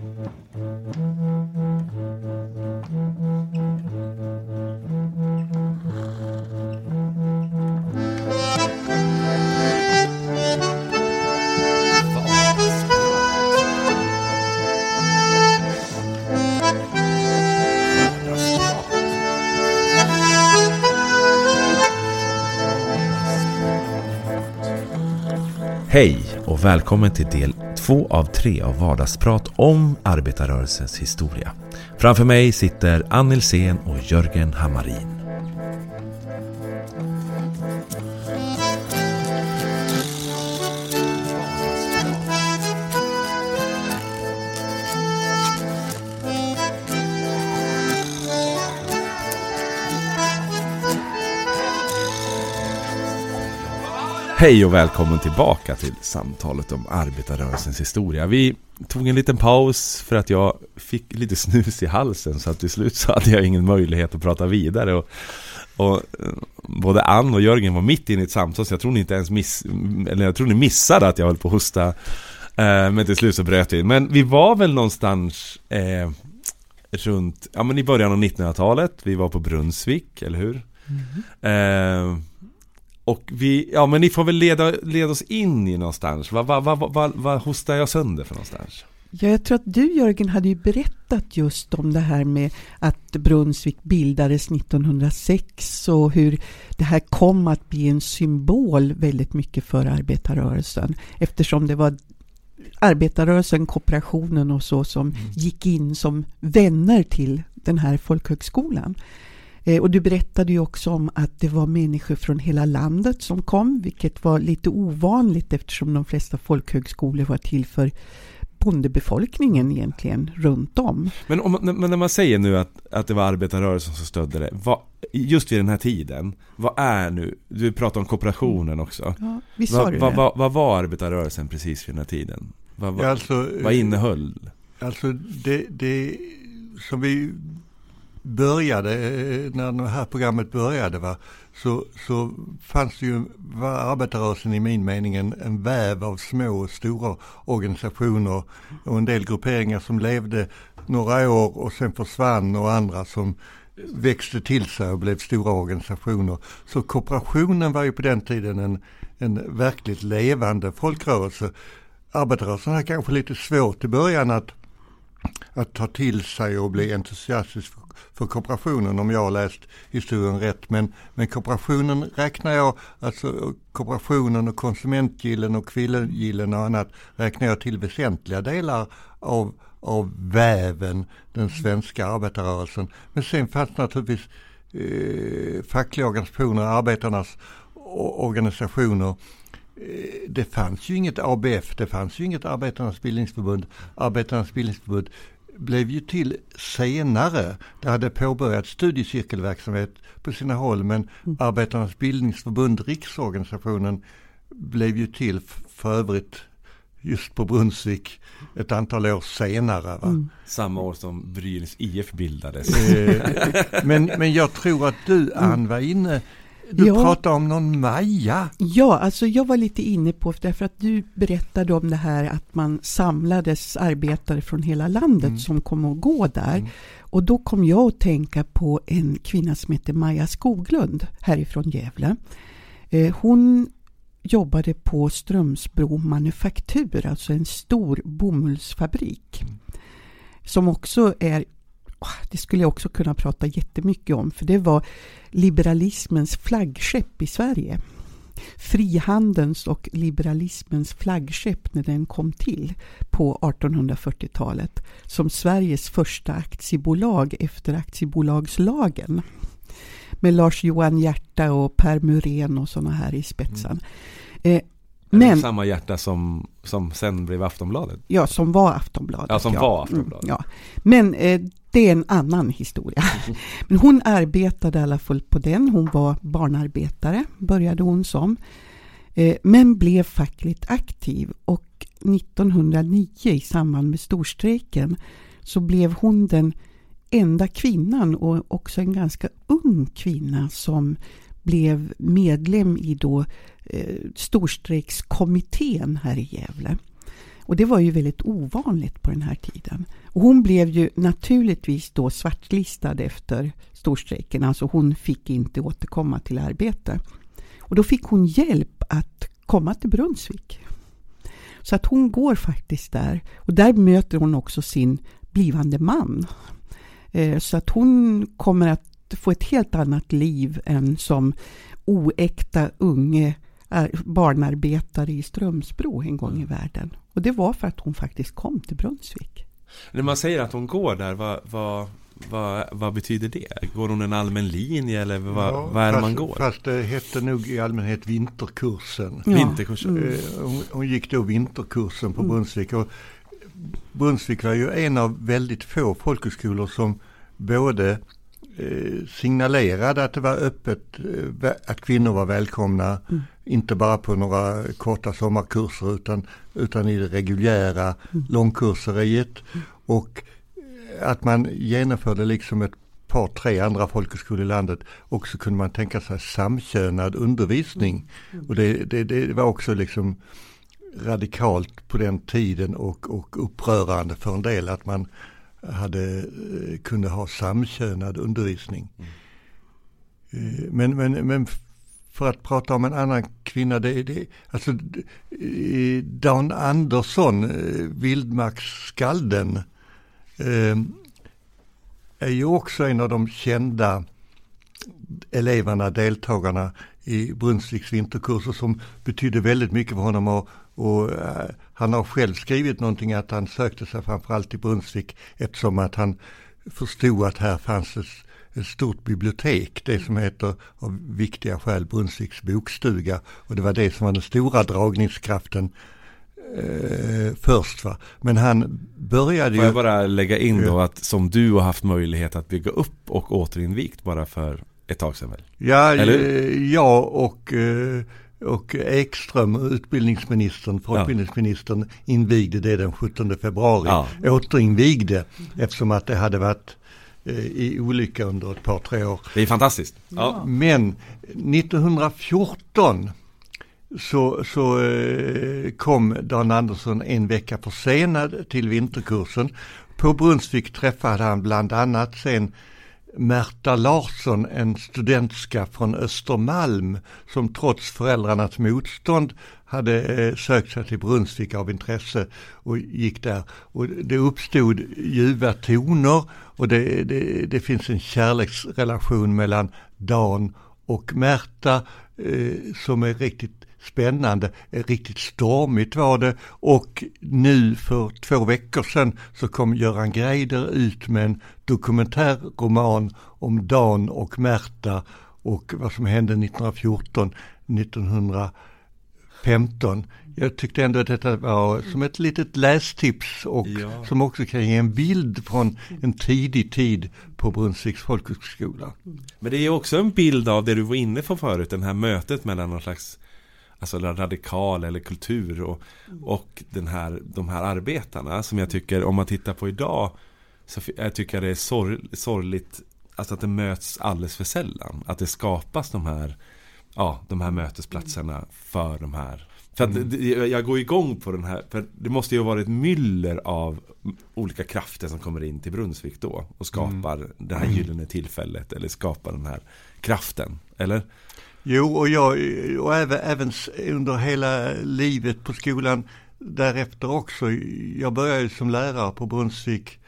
Hej och välkommen till del två av tre av Vardagsprat om arbetarrörelsens historia. Framför mig sitter Ann Nilsén och Jörgen Hammarin. Hej och välkommen tillbaka till samtalet om arbetarrörelsens historia. Vi tog en liten paus för att jag fick lite snus i halsen så att till slut så hade jag ingen möjlighet att prata vidare. Och, och eh, både Ann och Jörgen var mitt inne i ett samtal så jag tror ni inte ens miss, eller jag tror ni missade att jag höll på att hosta. Eh, men till slut så bröt vi. Men vi var väl någonstans eh, runt, ja men i början av 1900-talet. Vi var på Brunnsvik, eller hur? Mm. Eh, och vi, ja men ni får väl leda, leda oss in i någonstans. Vad, vad, vad, vad, vad hostar jag sönder för någonstans? Ja, jag tror att du Jörgen hade ju berättat just om det här med att Brunnsvik bildades 1906 och hur det här kom att bli en symbol väldigt mycket för arbetarrörelsen eftersom det var arbetarrörelsen, kooperationen och så som mm. gick in som vänner till den här folkhögskolan. Eh, och du berättade ju också om att det var människor från hela landet som kom, vilket var lite ovanligt eftersom de flesta folkhögskolor var till för bondebefolkningen egentligen runt om. Men, om, men när man säger nu att, att det var arbetarrörelsen som stödde det, vad, just vid den här tiden, vad är nu, du pratar om kooperationen också. Ja, visst sa vad, du vad, det? vad, vad var arbetarrörelsen precis vid den här tiden? Vad, vad, alltså, vad innehöll? Alltså det, det som vi började, eh, när det här programmet började, va, så, så fanns det ju, var arbetarrörelsen i min mening en, en väv av små och stora organisationer och en del grupperingar som levde några år och sen försvann och andra som växte till sig och blev stora organisationer. Så kooperationen var ju på den tiden en, en verkligt levande folkrörelse. Arbetarrörelsen hade kanske lite svårt i början att, att ta till sig och bli entusiastisk för, kooperationen om jag har läst historien rätt. Men, men kooperationen räknar jag, alltså kooperationen och konsumentgillen och kvillegillen och annat räknar jag till väsentliga delar av av väven, den svenska arbetarrörelsen. Men sen fanns naturligtvis eh, fackliga organisationer, arbetarnas organisationer. Eh, det fanns ju inget ABF, det fanns ju inget Arbetarnas bildningsförbund. Arbetarnas bildningsförbund blev ju till senare. Det hade påbörjat studiecirkelverksamhet på sina håll men mm. Arbetarnas bildningsförbund, riksorganisationen, blev ju till för övrigt just på Brunnsvik ett antal år senare. Mm. Samma år som Brynäs IF bildades. men, men jag tror att du Ann var inne du ja. pratade om någon Maja. Ja, alltså jag var lite inne på, därför att du berättade om det här att man samlades arbetare från hela landet mm. som kom att gå där. Mm. Och då kom jag att tänka på en kvinna som heter Maja Skoglund härifrån Gävle. Eh, hon jobbade på Strömsbro manufaktur, alltså en stor bomullsfabrik. Mm. Som också är det skulle jag också kunna prata jättemycket om, för det var liberalismens flaggskepp i Sverige. Frihandelns och liberalismens flaggskepp när den kom till på 1840-talet som Sveriges första aktiebolag efter aktiebolagslagen. Med Lars Johan Hierta och Per Muren och sådana här i spetsen. Mm. Eh, men, samma hjärta som, som sen blev Aftonbladet? Ja, som var Aftonbladet. Ja, som ja. var Aftonbladet. Mm, ja. Men eh, det är en annan historia. Men hon arbetade i alla fall på den. Hon var barnarbetare, började hon som. Eh, men blev fackligt aktiv och 1909 i samband med storstrejken så blev hon den enda kvinnan och också en ganska ung kvinna som blev medlem i då eh, storstrejkskommittén här i Gävle. Och det var ju väldigt ovanligt på den här tiden. Och hon blev ju naturligtvis då svartlistad efter storstrejken, alltså hon fick inte återkomma till arbete. Och då fick hon hjälp att komma till Brunnsvik. Så att hon går faktiskt där. Och där möter hon också sin blivande man. Eh, så att hon kommer att få ett helt annat liv än som oäkta unge barnarbetare i Strömsbro en gång i världen. Och det var för att hon faktiskt kom till Brunnsvik. När man säger att hon går där, vad, vad, vad, vad betyder det? Går hon en allmän linje eller vad, ja, vad är det man går? Fast det hette nog i allmänhet vinterkursen. Ja. Vinterkursen. Mm. Hon, hon, gick då vinterkursen på mm. Brunnsvik. Och Brunnsvik var ju en av väldigt få folkhögskolor som både signalerade att det var öppet, eh, att kvinnor var välkomna. Mm. Inte bara på några korta sommarkurser utan, utan i det reguljära mm. långkurseriet. Mm. Och att man genomförde liksom ett par, tre andra folkhögskolor i landet. Och så kunde man tänka sig samkönad undervisning. Mm. Och det, det, det var också liksom radikalt på den tiden och, och upprörande för en del att man hade, eh, kunde ha samkönad undervisning. Mm. Men, men, men för att prata om en annan kvinna, det, det, alltså Dan Andersson, eh, vildmarksskalden, eh, är ju också en av de kända eleverna, deltagarna i Brunnsviks vinterkurser som betydde väldigt mycket för honom och, och uh, han har själv skrivit någonting att han sökte sig framförallt till Brunnsvik eftersom att han förstod att här fanns ett, ett stort bibliotek, det som heter av viktiga skäl Brunnsviks bokstuga och det var det som var den stora dragningskraften eh, först. Va? Men han började Får jag bara lägga in då att som du har haft möjlighet att bygga upp och återinvigt bara för ett tag sedan väl? Ja, Eller? jag och, eh, och Ekström, utbildningsministern, folkbildningsministern, ja. invigde det den 17 februari. Ja. Återinvigde eftersom att det hade varit eh, i olycka under ett par, tre år. Det är fantastiskt. Ja. Men 1914 så, så eh, kom Dan Andersson en vecka försenad till vinterkursen. På Brunnsvik träffade han bland annat sen Märta Larsson, en studentska från Östermalm som trots föräldrarnas motstånd hade eh, sökt sig till Brunnsvik av intresse och gick där. Och det uppstod ljuva toner och det, det, det finns en kärleksrelation mellan Dan och Märta eh, som är riktigt spännande, riktigt stormigt var det och nu för två veckor sedan så kom Göran Greider ut med en dokumentärroman om Dan och Märta och vad som hände 1914, 1915. Jag tyckte ändå att detta var som ett litet lästips och ja. som också kan ge en bild från en tidig tid på Brunnsviks folkhögskola. Men det är också en bild av det du var inne på förut, det här mötet mellan någon slags alltså radikal eller kultur och, och den här, de här arbetarna som jag tycker om man tittar på idag så jag tycker det är sorg, sorgligt alltså att det möts alldeles för sällan. Att det skapas de här, ja, de här mötesplatserna för de här för att mm. jag går igång på den här, för det måste ju ha varit myller av olika krafter som kommer in till Brunnsvik då och skapar mm. det här gyllene tillfället eller skapar den här kraften, eller? Jo, och jag, och även, även under hela livet på skolan därefter också. Jag började som lärare på Brunnsvik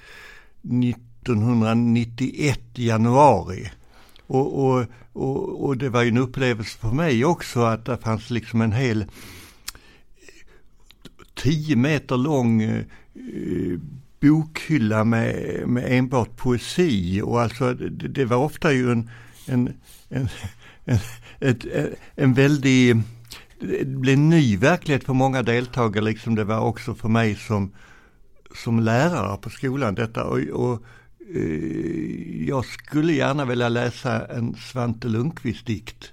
1991 i januari. Och, och, och, och, det var ju en upplevelse för mig också att det fanns liksom en hel tio meter lång eh, bokhylla med, med enbart poesi och alltså det, det var ofta ju en, en, en en, ett, en väldig, det blev en ny verklighet för många deltagare liksom det var också för mig som, som lärare på skolan detta och, och eh, jag skulle gärna vilja läsa en Svante Lundqvist dikt.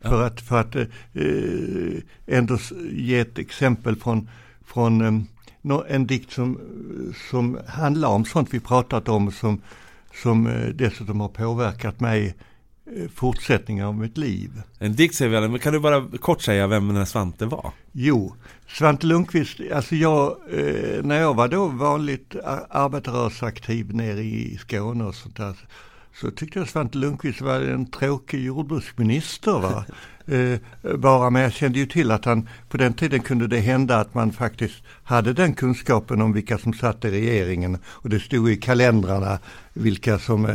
För att, för att eh, ändå ge ett exempel från, från eh, en dikt som, som handlar om sånt vi pratat om som, som eh, dessutom har påverkat mig eh, fortsättning av mitt liv. En dikt säger vi alla, men kan du bara kort säga vem den här Svante var? Jo, Svante Lundqvist, alltså jag, eh, när jag var då vanligt arbetarrörelseaktiv nere i Skåne och sånt där, så tyckte jag Svante Lundqvist var en tråkig jordbruksminister. Va? Eh, bara, men jag kände ju till att han, på den tiden kunde det hända att man faktiskt hade den kunskapen om vilka som satt i regeringen. Och det stod i kalendrarna vilka som, eh,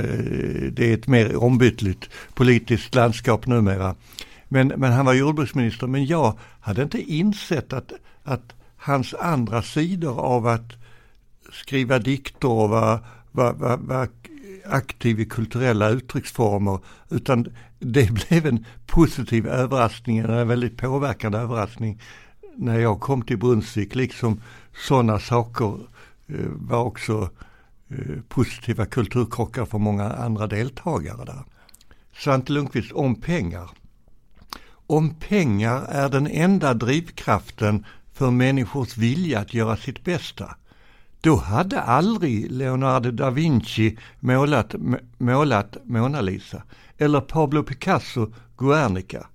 det är ett mer ombytligt politiskt landskap numera. Men, men han var jordbruksminister, men jag hade inte insett att, att hans andra sidor av att skriva dikter och vara var, var, var aktiv i kulturella uttrycksformer utan det blev en positiv överraskning, en väldigt påverkande överraskning när jag kom till Brunnsvik. Liksom sådana saker eh, var också eh, positiva kulturkrockar för många andra deltagare där. Svante Lundqvist om pengar. Om pengar är den enda drivkraften för människors vilja att göra sitt bästa då hade aldrig Leonardo da Vinci målat, målat Mona Lisa eller Pablo Picasso Guernica.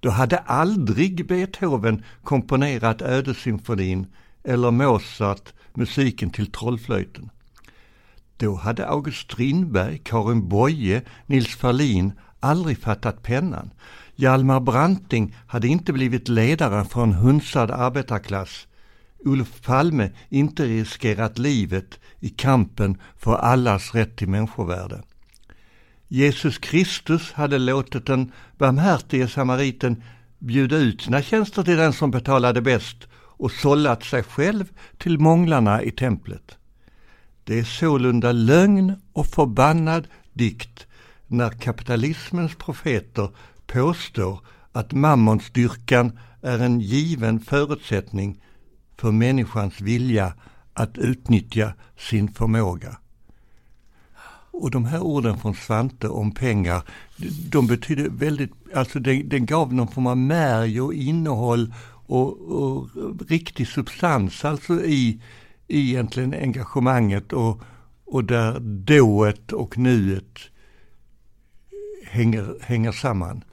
Då hade aldrig Beethoven komponerat Ödesymfonin eller Mozart musiken till Trollflöjten. Då hade August Strindberg, Karin Boye, Nils Ferlin aldrig fattat pennan. Hjalmar Branting hade inte blivit ledare för en hunsad arbetarklass Olof Palme inte riskerat livet i kampen för allas rätt till människovärde. Jesus Kristus hade låtit den barmhärtige samariten bjuda ut sina tjänster till den som betalade bäst och sållat sig själv till månglarna i templet. Det är sålunda lögn och förbannad dikt när kapitalismens profeter påstår att mammonsdyrkan är en given förutsättning för människans vilja att utnyttja sin förmåga. Och de här orden från Svante om pengar, de betyder väldigt, alltså den, den gav någon form av märg och innehåll och, och riktig substans alltså i, i egentligen engagemanget och, och där dået och nuet hänger, hänger samman.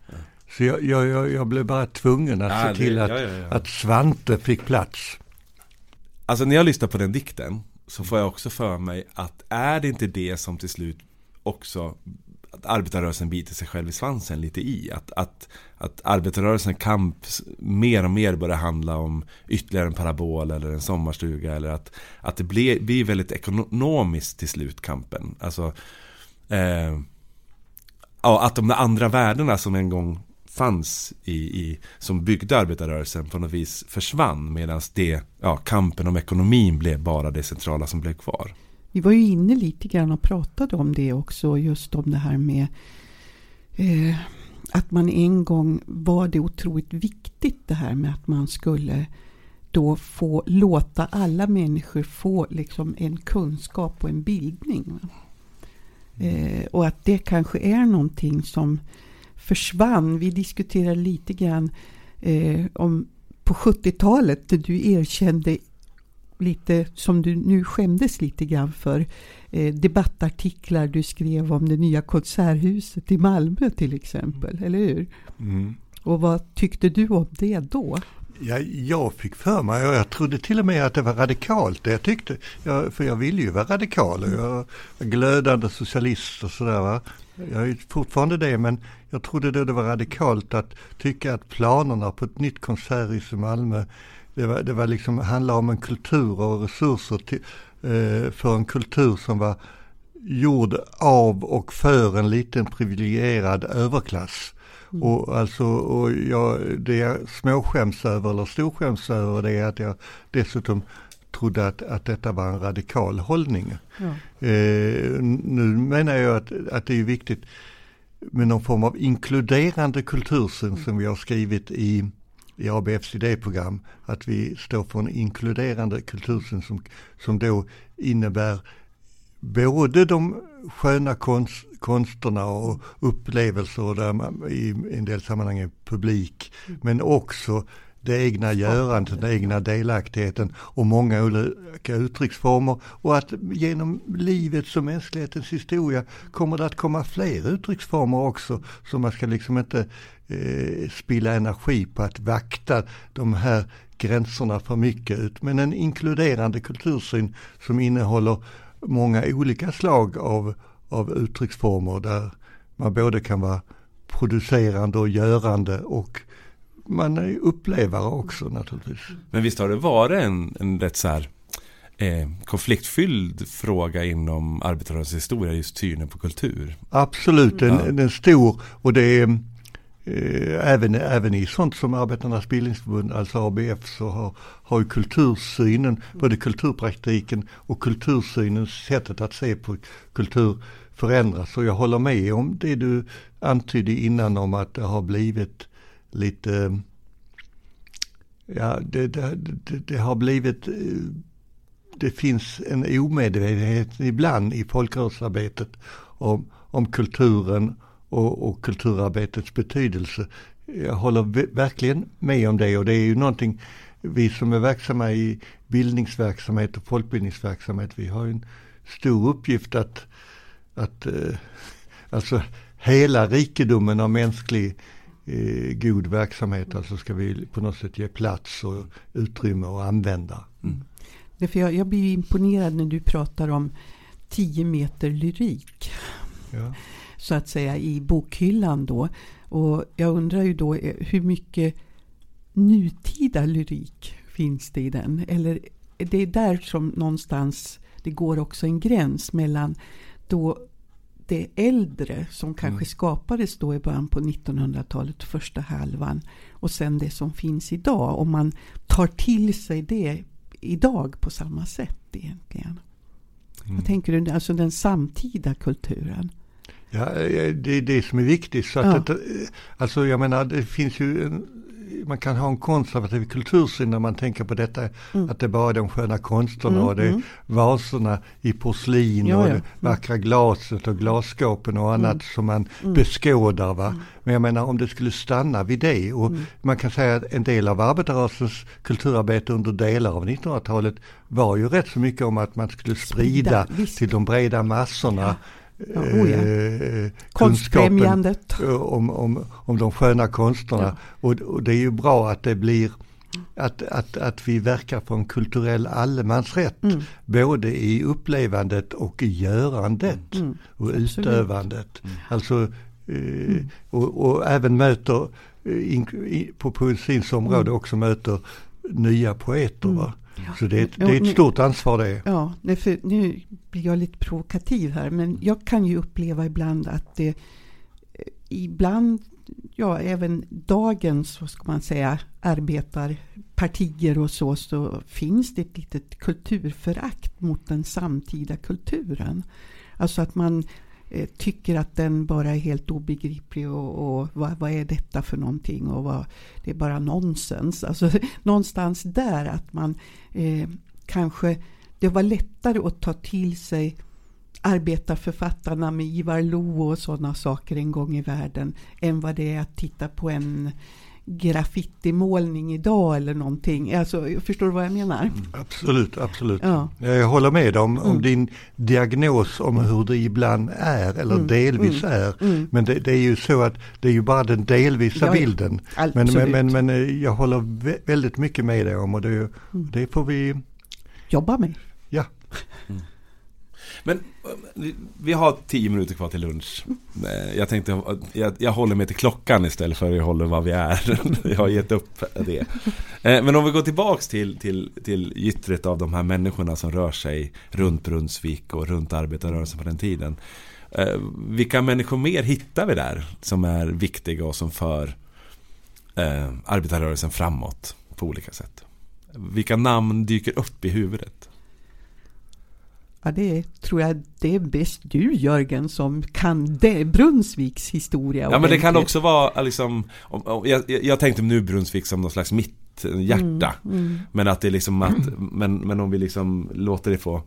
Så jag, jag, jag blev bara tvungen att ja, se till det, att, ja, ja, att Svante fick plats. Alltså när jag lyssnar på den dikten så får jag också för mig att är det inte det som till slut också att arbetarrörelsen biter sig själv i svansen lite i. Att, att, att arbetarrörelsen kamp mer och mer börjar handla om ytterligare en parabol eller en sommarstuga. Eller att, att det blir, blir väldigt ekonomiskt till slut kampen. Alltså, eh, ja, att de andra värdena som en gång fanns i, i, som byggde arbetarrörelsen på något vis försvann medan det, ja, kampen om ekonomin blev bara det centrala som blev kvar. Vi var ju inne lite grann och pratade om det också, just om det här med eh, att man en gång var det otroligt viktigt det här med att man skulle då få låta alla människor få liksom en kunskap och en bildning. Eh, och att det kanske är någonting som försvann. Vi diskuterade lite grann eh, om på 70-talet där du erkände lite som du nu skämdes lite grann för eh, debattartiklar du skrev om det nya konserthuset i Malmö till exempel, eller hur? Mm. Och vad tyckte du om det då? Ja, jag fick för mig, och jag trodde till och med att det var radikalt det jag tyckte. Jag, för jag ville ju vara radikal och jag var glödande socialist och sådär. Jag är fortfarande det men jag trodde då det var radikalt att tycka att planerna på ett nytt konserthus i Malmö det var, det var liksom, handlade om en kultur och resurser till, eh, för en kultur som var gjord av och för en liten privilegierad överklass. Mm. Och, alltså, och jag, det jag småskäms över eller storskäms över det är att jag dessutom trodde att, att detta var en radikal hållning. Ja. Eh, nu menar jag att, att det är viktigt med någon form av inkluderande kultursyn mm. som vi har skrivit i, i ABFs idéprogram. Att vi står för en inkluderande kultursyn som, som då innebär både de sköna konst, konsterna och upplevelser där man i en del sammanhang är publik. Mm. Men också det egna görandet, den egna delaktigheten och många olika uttrycksformer. Och att genom livets och mänsklighetens historia kommer det att komma fler uttrycksformer också. Så man ska liksom inte eh, spilla energi på att vakta de här gränserna för mycket. Men en inkluderande kultursyn som innehåller många olika slag av, av uttrycksformer där man både kan vara producerande och görande och man är upplevare också naturligtvis. Men visst har det varit en, en rätt så här eh, konfliktfylld fråga inom arbetarrörelsens historia, just synen på kultur? Absolut, den, ja. stor och det är eh, även, även i sånt som Arbetarnas bildningsförbund, alltså ABF, så har, har ju kultursynen, både kulturpraktiken och kultursynens sättet att se på kultur förändrats. Och jag håller med om det du antydde innan om att det har blivit lite, ja det, det, det, det har blivit, eh, det finns en omedvetenhet ibland i folkrörelsearbetet om, om kulturen och, och kulturarbetets betydelse. Jag håller verkligen med om det och det är ju någonting vi som är verksamma i bildningsverksamhet och folkbildningsverksamhet, vi har en stor uppgift att, att eh, alltså hela rikedomen av mänsklig eh, god verksamhet, alltså ska vi på något sätt ge plats och utrymme och använda. Mm. Därför jag, jag blir imponerad när du pratar om 10 meter lyrik. Ja. Så att säga i bokhyllan då. Och jag undrar ju då eh, hur mycket nutida lyrik finns det i den? Eller det är där som någonstans det går också en gräns mellan då det äldre som kanske mm. skapades då i början på 1900-talet, första halvan och sen det som finns idag. Om man tar till sig det idag på samma sätt egentligen. Mm. Vad tänker du, alltså den samtida kulturen? Ja, det är det som är viktigt. Så att ja. det, alltså jag menar, det finns ju en, man kan ha en konservativ kultursyn när man tänker på detta. Mm. Att det bara är de sköna konsterna mm, och det är mm. vaserna i porslin ja, och det vackra glaset och glasskåpen och annat mm. som man mm. beskådar. Va? Men jag menar om det skulle stanna vid det och man kan säga att en del av arbetarrörelsens kulturarbete under delar av 1900-talet var ju rätt så mycket om att man skulle sprida, sprida till de breda massorna. Ja Ja, oh ja. Eh, Konstfrämjandet. Om, om, om de sköna konsterna. Ja. Och, och, det är ju bra att det blir att, att, att vi verkar för en kulturell allemansrätt. Mm. Både i upplevandet och i görandet mm. och Absolut. utövandet. Mm. Alltså, eh, mm. och, och, även möter, eh, in, på poesins område mm. också möter nya poeter. Va? Ja. Så det är, ett, det är ett stort ansvar det. Ja, för nu blir jag lite provokativ här. Men jag kan ju uppleva ibland att det ibland, ja även dagens, vad ska man säga, arbetarpartier och så, så finns det ett litet kulturförakt mot den samtida kulturen. Alltså att man Eh, Eh, tycker att den bara är helt obegriplig och, och vad, vad, är detta för någonting och vad, det är bara nonsens. Alltså, någonstans där att man eh, kanske, det var lättare att ta till sig arbetarförfattarna med Ivar Lo och sådana saker en gång i världen än vad det är att titta på en graffitimålning idag eller någonting. Alltså, förstår du vad jag menar? Mm, absolut, absolut. Ja. Jag håller med om, om mm. din diagnos om hur det ibland är eller mm. delvis mm. är. Mm. Men det, det, är ju så att det är ju bara den delvisa ja, bilden. Men, men, men, men, eh, jag håller väldigt mycket med dig om och det, mm. det får vi jobba med. Ja. Men eh, vi har tio minuter kvar till lunch. Eh, jag tänkte, jag, jag håller mig till klockan istället för att jag håller vad vi är. Jag har gett upp det. Eh, men om vi går tillbaks till, till, till gyttret av de här människorna som rör sig runt Brunnsvik och runt arbetarrörelsen på den tiden. Vilka människor mer hittar vi där som är viktiga och som för arbetarrörelsen framåt på olika sätt? Vilka namn dyker upp i huvudet? Ja, det tror jag det är bäst du Jörgen som kan det, Brunnsviks historia. Ja, men det kan också vara liksom, om, om, jag, jag tänkte nu Brunnsvik som någon slags mitt hjärta. Mm, mm. Men att det är liksom att, men, men om vi liksom låter det få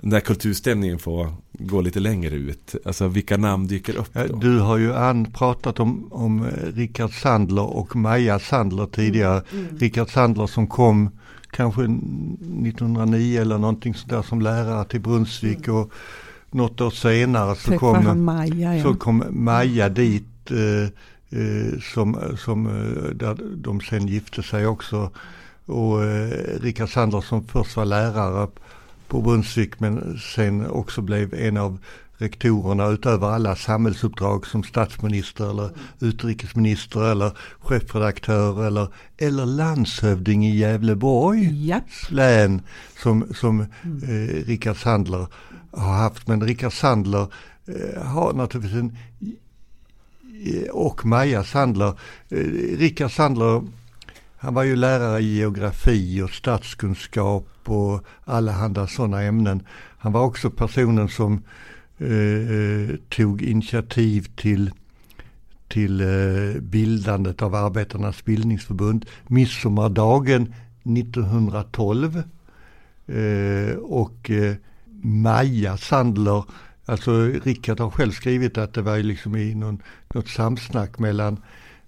den där kulturstämningen får gå lite längre ut? Alltså vilka namn dyker upp då? Du har ju an pratat om, om Rickard Sandler och Maja Sandler tidigare. Mm. Mm. Rickard Sandler som kom kanske 1909 eller någonting sådär som lärare till Brunnsvik mm. och något år senare så kom, Maja, ja. så kom Maja dit eh, eh, som, som eh, där de sen gifte sig också. Och eh, Rickard Sandler som först var lärare på Brunnsvik men sen också blev en av rektorerna utöver alla samhällsuppdrag som statsminister eller utrikesminister eller chefredaktör eller, eller landshövding i Gävleborg yep. län som, som mm. eh, Rickard Sandler har haft. Men Rickard Sandler eh, har naturligtvis en och Maja Sandler. Eh, Rickard Sandler han var ju lärare i geografi och statskunskap och allehanda sådana ämnen. Han var också personen som Eh, eh, tog initiativ till, till eh, bildandet av Arbetarnas bildningsförbund. Midsommardagen 1912. Eh, och eh, Maja Sandler, alltså Rickard har själv skrivit att det var liksom i någon, något samsnack mellan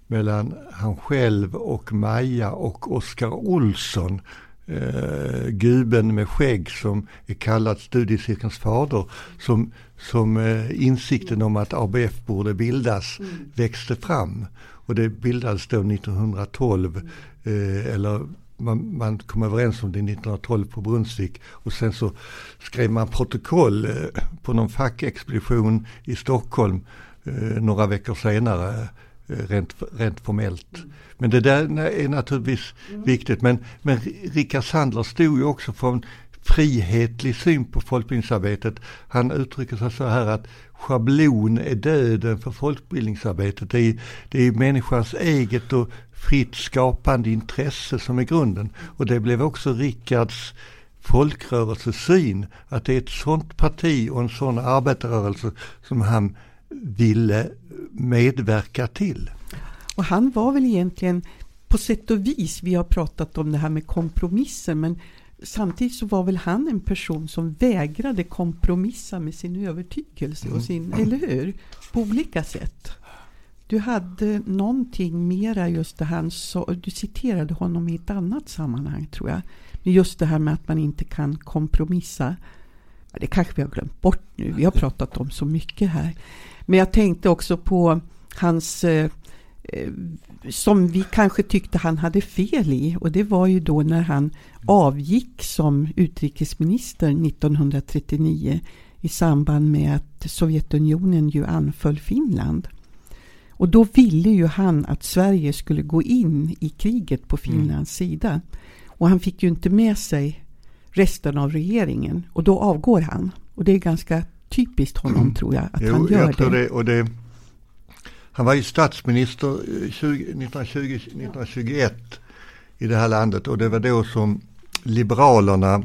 mellan han själv och Maja och Oskar Olsson. Eh, guben med skägg som är kallad studiecirkelns fader. Som, som eh, insikten om att ABF borde bildas mm. växte fram. Och det bildades då 1912. Eh, eller man, man, kom överens om det 1912 på Brunnsvik och sen så skrev man protokoll eh, på någon fackexpedition i Stockholm eh, några veckor senare Eh, rent, rent formellt. Mm. Men det där är naturligtvis mm. viktigt. Men, men Rickard Sandler stod ju också för en frihetlig syn på folkbildningsarbetet. Han uttrycker sig så här att schablon är döden för folkbildningsarbetet. Det är, det är människans eget och fritt skapande intresse som är grunden. Och det blev också Rickards folkrörelsesyn, att det är ett sånt parti och en sån arbetarrörelse som han ville medverka till. Och han var väl egentligen på sätt och vis, vi har pratat om det här med kompromisser, men samtidigt så var väl han en person som vägrade kompromissa med sin övertygelse och sin, mm. eller hur? På olika sätt. Du hade någonting mera just det han sa, du citerade honom i ett annat sammanhang tror jag. Just det här med att man inte kan kompromissa. Det kanske vi har glömt bort nu, vi har pratat om så mycket här. Men jag tänkte också på hans eh, som vi kanske tyckte han hade fel i och det var ju då när han avgick som utrikesminister 1939 i samband med att Sovjetunionen ju anföll Finland. Och då ville ju han att Sverige skulle gå in i kriget på mm. Finlands mm. sida. Och han fick ju inte med sig resten av regeringen och då avgår han. Och det är ganska typiskt honom mm. tror jag, att jo, han gör jag det. det, och det han var ju statsminister 20, 1920, 1921 i det här landet och det var då som Liberalerna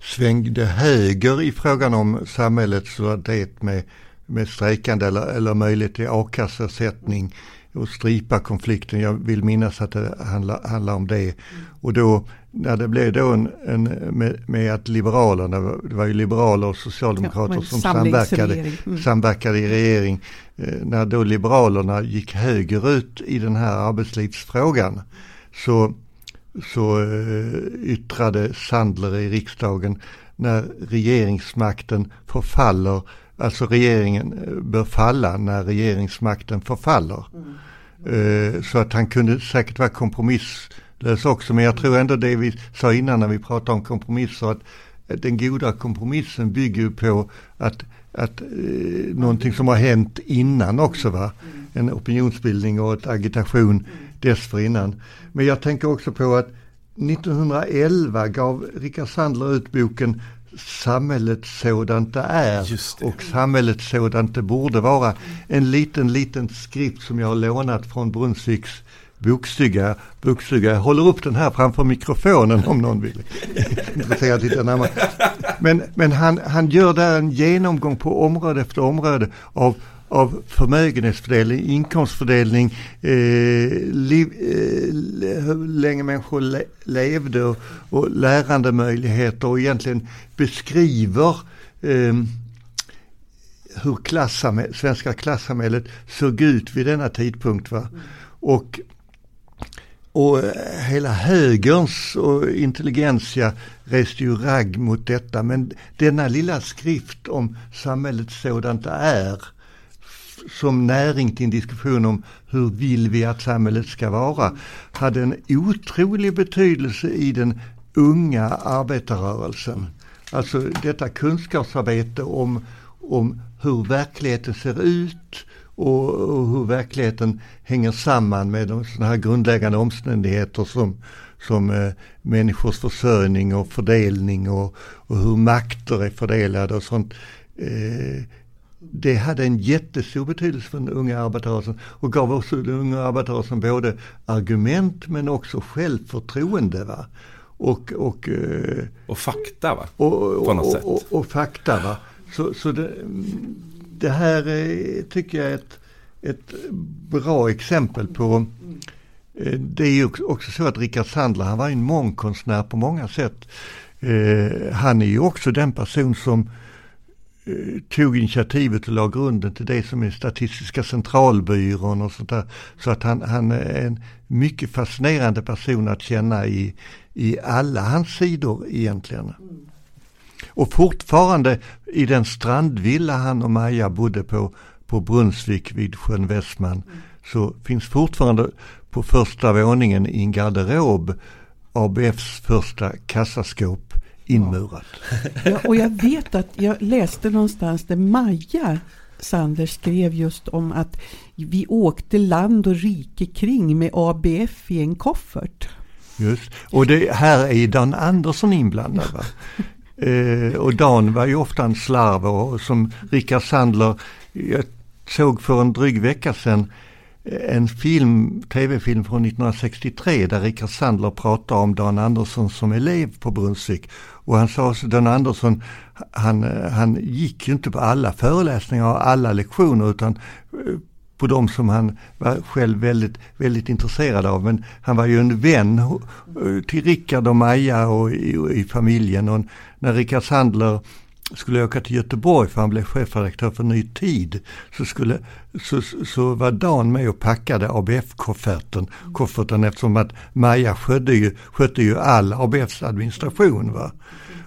svängde höger i frågan om samhällets solidaritet med, med strejkande eller, eller möjlighet till a-kasseersättning och stripa konflikten. Jag vill minnas att det handlar, handlar om det. Och då när det blev då en, en med, med, att Liberalerna, det var ju liberaler och socialdemokrater ja, som samverkade, mm. samverkade i regering. Eh, när då Liberalerna gick högerut i den här arbetslivsfrågan så, så eh, yttrade Sandler i riksdagen när regeringsmakten förfaller, alltså regeringen eh, bör falla när regeringsmakten förfaller. Mm. Eh, så att han kunde säkert vara kompromiss lös också. Men jag tror ändå det vi sa innan när vi pratade om kompromisser att den goda kompromissen bygger ju på att, att eh, någonting som har hänt innan också va. En opinionsbildning och ett agitation dessförinnan. Men jag tänker också på att 1911 gav Rickard Sandler ut boken Samhället sådant det är det. och samhället sådant det borde vara. En liten, liten skrift som jag har lånat från Brunnsviks bokstuga, bokstuga. Jag håller upp den här framför mikrofonen om någon vill titta närmare. Men, men han, han gör där en genomgång på område efter område av, av förmögenhetsfördelning, inkomstfördelning, eh, liv, eh, hur länge människor le, levde och, och lärandemöjligheter och egentligen beskriver eh, hur klassamhället, svenska klassamhället såg ut vid denna tidpunkt. Va? Och, och eh, hela högerns och intelligensia reste ju ragg mot detta. Men denna lilla skrift om samhället sådant det är som näring till en diskussion om hur vill vi att samhället ska vara hade en otrolig betydelse i den unga arbetarrörelsen. Alltså detta kunskapsarbete om, om hur verkligheten ser ut och, och hur verkligheten hänger samman med de sådana här grundläggande omständigheter som, som eh, människors försörjning och fördelning och, och hur makter är fördelade och sånt. Eh, det hade en jättestor betydelse för den unga arbetarrörelsen och gav också den unga arbetarrörelsen både argument men också självförtroende. Va? Och, och, eh, och fakta va? Och, På något sätt. Och, och, fakta va. Så, så det, det här är, tycker jag är ett, ett bra exempel på eh, det är ju också så att Rickard Sandler, han var en mångkonstnär på många sätt. Eh, han är ju också den person som tog initiativet och la grunden till det som är Statistiska centralbyrån och sånt där. Så att han, han är en mycket fascinerande person att känna i, i alla hans sidor egentligen. Mm. Och fortfarande i den strandvilla han och Maja bodde på, på Brunnsvik vid sjön Västman, så finns fortfarande på första våningen i en garderob ABFs första kassaskåp inmurat. Ja, och jag vet att jag läste någonstans där Maja Sanders skrev just om att vi åkte land och rike kring med ABF i en koffert. Just, och det här är Dan Andersson inblandad. Va? Eh, och Dan var ju ofta en slarv och som Rickard Sandler, jag såg för en dryg vecka sedan eh, en film, tv-film från 1963 där Rickard Sandler pratar om Dan Andersson som elev på Brunnsvik. Och han sa att Dan Andersson, han, han gick ju inte på alla föreläsningar och alla lektioner utan eh, på de som han var själv väldigt, väldigt intresserad av. Men han var ju en vän eh, till Rickard och Maja och i, i familjen. Och när Rickard Sandler skulle åka till Göteborg för han blev chefredaktör för Ny Tid. Så, skulle, så, så var Dan med och packade ABF-kofferten kofferten eftersom att Maja skötte ju, skötte ju all ABFs administration. Va?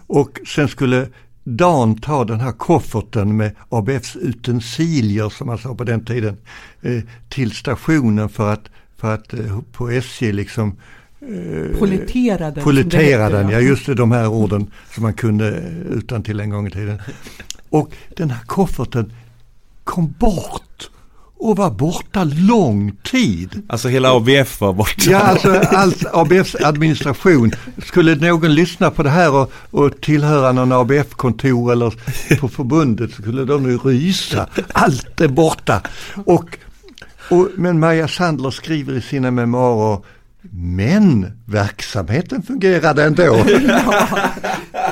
Och sen skulle Dan ta den här kofferten med ABFs utensilier som man sa på den tiden eh, till stationen för att, för att eh, på SJ liksom Eh, Pollettera den. Pollettera den, ja just det, de här orden som man kunde utan till en gång i tiden. Och den här kofferten kom bort och var borta lång tid. Alltså hela ABF var borta? Ja, alltså allt ABFs administration. Skulle någon lyssna på det här och, och tillhöra någon ABF-kontor eller på förbundet så skulle de nu rysa. Allt är borta. Och, och, men Maja Sandler skriver i sina memoarer men verksamheten fungerade ändå.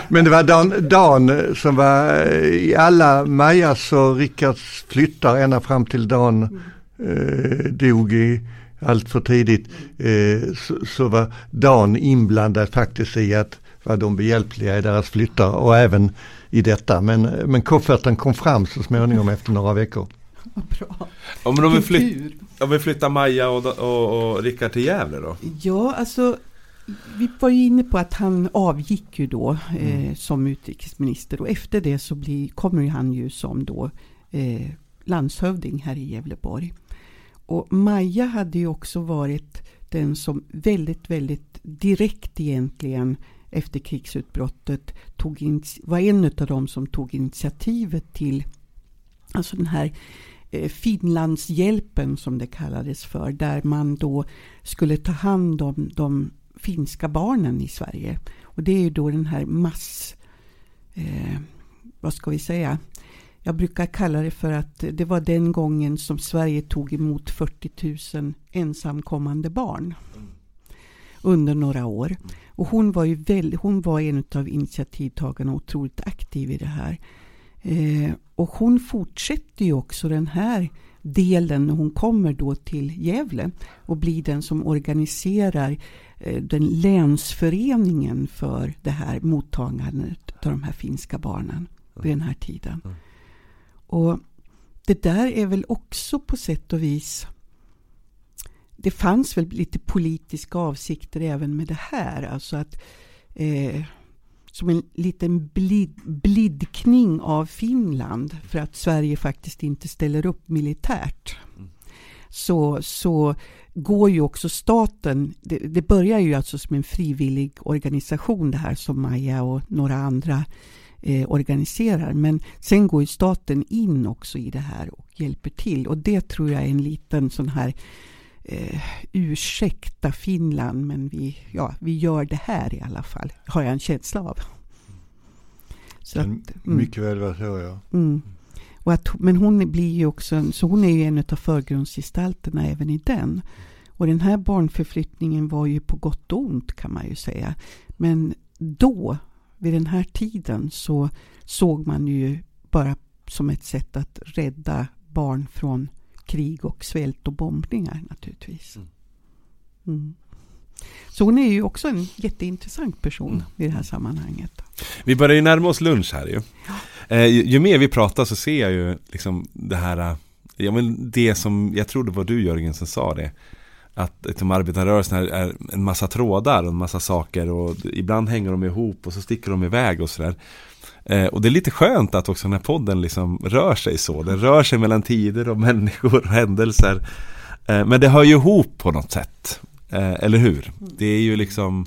Men det var Dan, Dan, som var i alla Majas och Rickards flyttar ända fram till Dan eh, dog i allt för tidigt. Eh, så, så, var Dan inblandad faktiskt i att vara de behjälpliga i deras flyttar och även i detta. Men, men kofferten kom fram så småningom efter några veckor. Bra. Ja, men om, vi flytt, om vi flyttar Maja och, och, och Rickard till Gävle då? Ja, alltså vi var ju inne på att han avgick ju då eh, mm. som utrikesminister och efter det så blir, kommer han ju som då eh, landshövding här i Gävleborg. Och Maja hade ju också varit den som väldigt, väldigt direkt egentligen efter krigsutbrottet tog in, var en av dem som tog initiativet till alltså den här Eh, Finlandshjälpen som det kallades för. Där man då skulle ta hand om de finska barnen i Sverige. Och det är ju då den här mass... Eh, vad ska vi säga? Jag brukar kalla det för att det var den gången som Sverige tog emot 40 000 ensamkommande barn. Under några år. Och hon var ju väl, hon var en av initiativtagarna och otroligt aktiv i det här. Eh, och hon fortsätter ju också den här delen när hon kommer då till Gävle och blir den som organiserar eh, den länsföreningen för det här mottagandet av de här finska barnen vid den här tiden. Mm. Och det där är väl också på sätt och vis det fanns väl lite politiska avsikter även med det här. Alltså att eh, som en liten blid, blidkning av Finland för att Sverige faktiskt inte ställer upp militärt. Mm. Så, så går ju också staten, det, det, börjar ju alltså som en frivillig organisation det här som Maja och några andra eh, organiserar. Men sen går ju staten in också i det här och hjälper till. Och det tror jag är en liten sån här eh, ursäkta Finland men vi, ja, vi gör det här i alla fall. Har jag en känsla av. Så att, mm. Mycket väl vara så ja. Mm. Och att, men hon blir ju också, så hon är ju en av förgrundsgestalterna även i den. Och den här barnförflyttningen var ju på gott och ont kan man ju säga. Men då, vid den här tiden, så såg man ju bara som ett sätt att rädda barn från krig och svält och bombningar naturligtvis. Mm. mm. Så hon är ju också en jätteintressant person mm. i det här sammanhanget. Vi börjar ju närma oss lunch här ju. Eh, ju, ju, mer vi pratar så ser jag ju liksom det här, eh, ja men det som, jag tror det var du Jörgen som sa det. Att liksom, arbetarrörelsen är, är en massa trådar och en massa saker och ibland hänger de ihop och så sticker de iväg och sådär. Eh, och det är lite skönt att också den här podden liksom rör sig så. Den rör sig mellan tider och människor och händelser. Eh, men det hör ju ihop på något sätt. Eh, eller hur? Det är ju liksom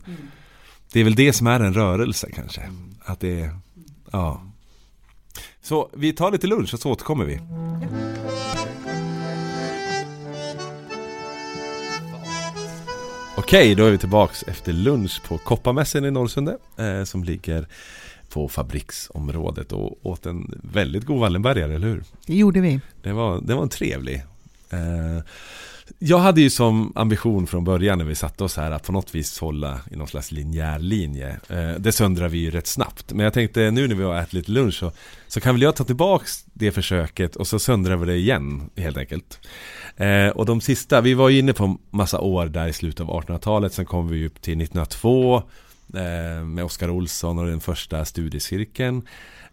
Det är väl det som är en rörelse kanske. Att det är Ja Så vi tar lite lunch och så återkommer vi. Okej, då är vi tillbaks efter lunch på Kopparmässan i Norrsunde eh, Som ligger på fabriksområdet och åt en väldigt god Wallenbergare, eller hur? Det gjorde vi. Det var, det var en trevlig. Eh, jag hade ju som ambition från början när vi satte oss här att på något vis hålla i någon slags linjär linje. Eh, det söndrar vi ju rätt snabbt. Men jag tänkte nu när vi har ätit lite lunch så, så kan väl jag ta tillbaks det försöket och så söndrar vi det igen helt enkelt. Eh, och de sista, vi var ju inne på massa år där i slutet av 1800-talet. Sen kom vi upp till 1902 eh, med Oskar Olsson och den första studiecirkeln.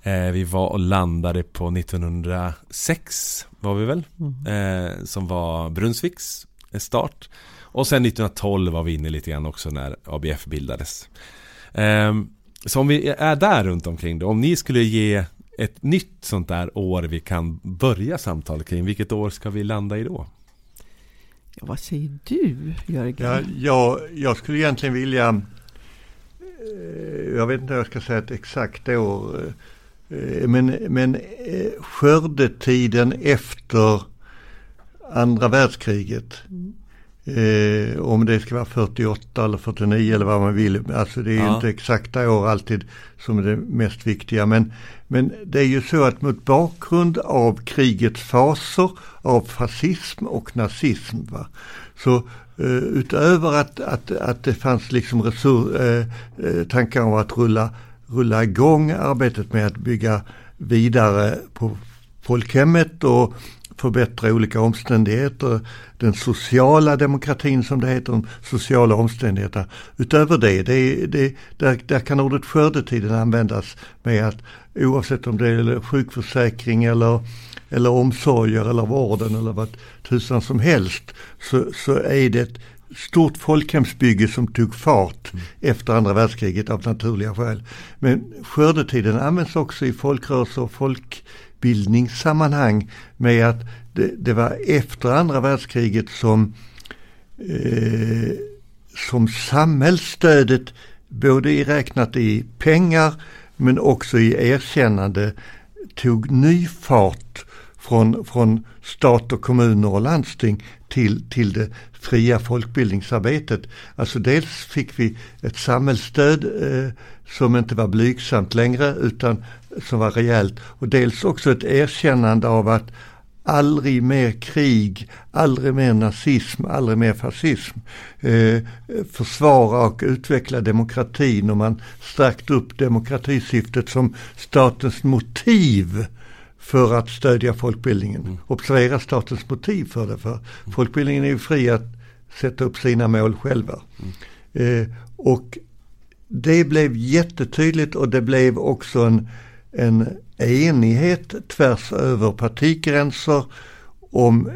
Eh, vi var och landade på 1906 var vi väl. Mm. Eh, som var Brunnsviks start. Och sen 1912 var vi inne lite grann också när ABF bildades. Eh, så om vi är där runt omkring då, om ni skulle ge ett nytt sånt där år vi kan börja samtalet kring, vilket år ska vi landa i då? Ja, vad säger du, Jörgen? Ja, jag, jag skulle egentligen vilja, eh, jag vet inte om jag ska säga ett exakt år, Eh, men, men eh, skördetiden efter andra världskriget. Mm. Eh, om det ska vara 48 eller 49 eller vad man vill. Alltså det är ja. inte exakta år alltid som är det mest viktiga. Men, men det är ju så att mot bakgrund av krigets faser av fascism och nazism. Va? Så eh, Eh, utöver att, att, att det fanns liksom resur, eh, eh, tankar om att rulla rulla igång arbetet med att bygga vidare på folkhemmet och förbättra olika omständigheter. Den sociala demokratin som det heter, de sociala omständigheter. Utöver det, det, det där, där kan ordet skördetiden användas med att oavsett om det är sjukförsäkring eller, eller omsorger eller vården eller vad tusan som helst så, så är det stort folkhemsbygge som tog fart mm. efter andra världskriget av naturliga skäl. Men skördetiden används också i folkrörelser och folkbildningssammanhang med att det, det var efter andra världskriget som, eh, som samhällsstödet både räknat i pengar men också i erkännande tog ny fart från, från stat och kommuner och landsting till, till det fria folkbildningsarbetet. Alltså dels fick vi ett samhällsstöd eh, som inte var blygsamt längre utan som var rejält och dels också ett erkännande av att aldrig mer krig, aldrig mer nazism, aldrig mer fascism. Eh, försvara och utveckla demokratin och man stärkt upp demokratisyftet som statens motiv för att stödja folkbildningen. Mm. Observera statens motiv för det, för mm. folkbildningen är ju fri att sätta upp sina mål själva. Mm. Eh, och det blev jättetydligt och det blev också en, en enighet tvärs över partigränser om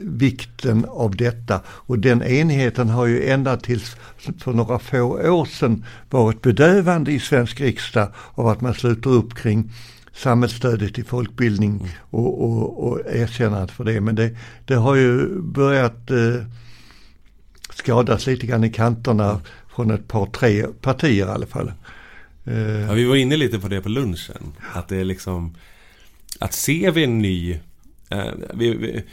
vikten av detta. Och den enigheten har ju ända tills för några få år sedan varit bedövande i svensk riksdag av att man sluter upp kring samhällsstödet till folkbildning mm. och, och, och erkännandet för det. Men det, det har ju börjat eh, skadas lite grann i kanterna mm. från ett par, tre partier i alla fall. Eh. Ja, vi var inne lite på det på lunchen. Att det är liksom Att ser vi en ny eh, vi, vi,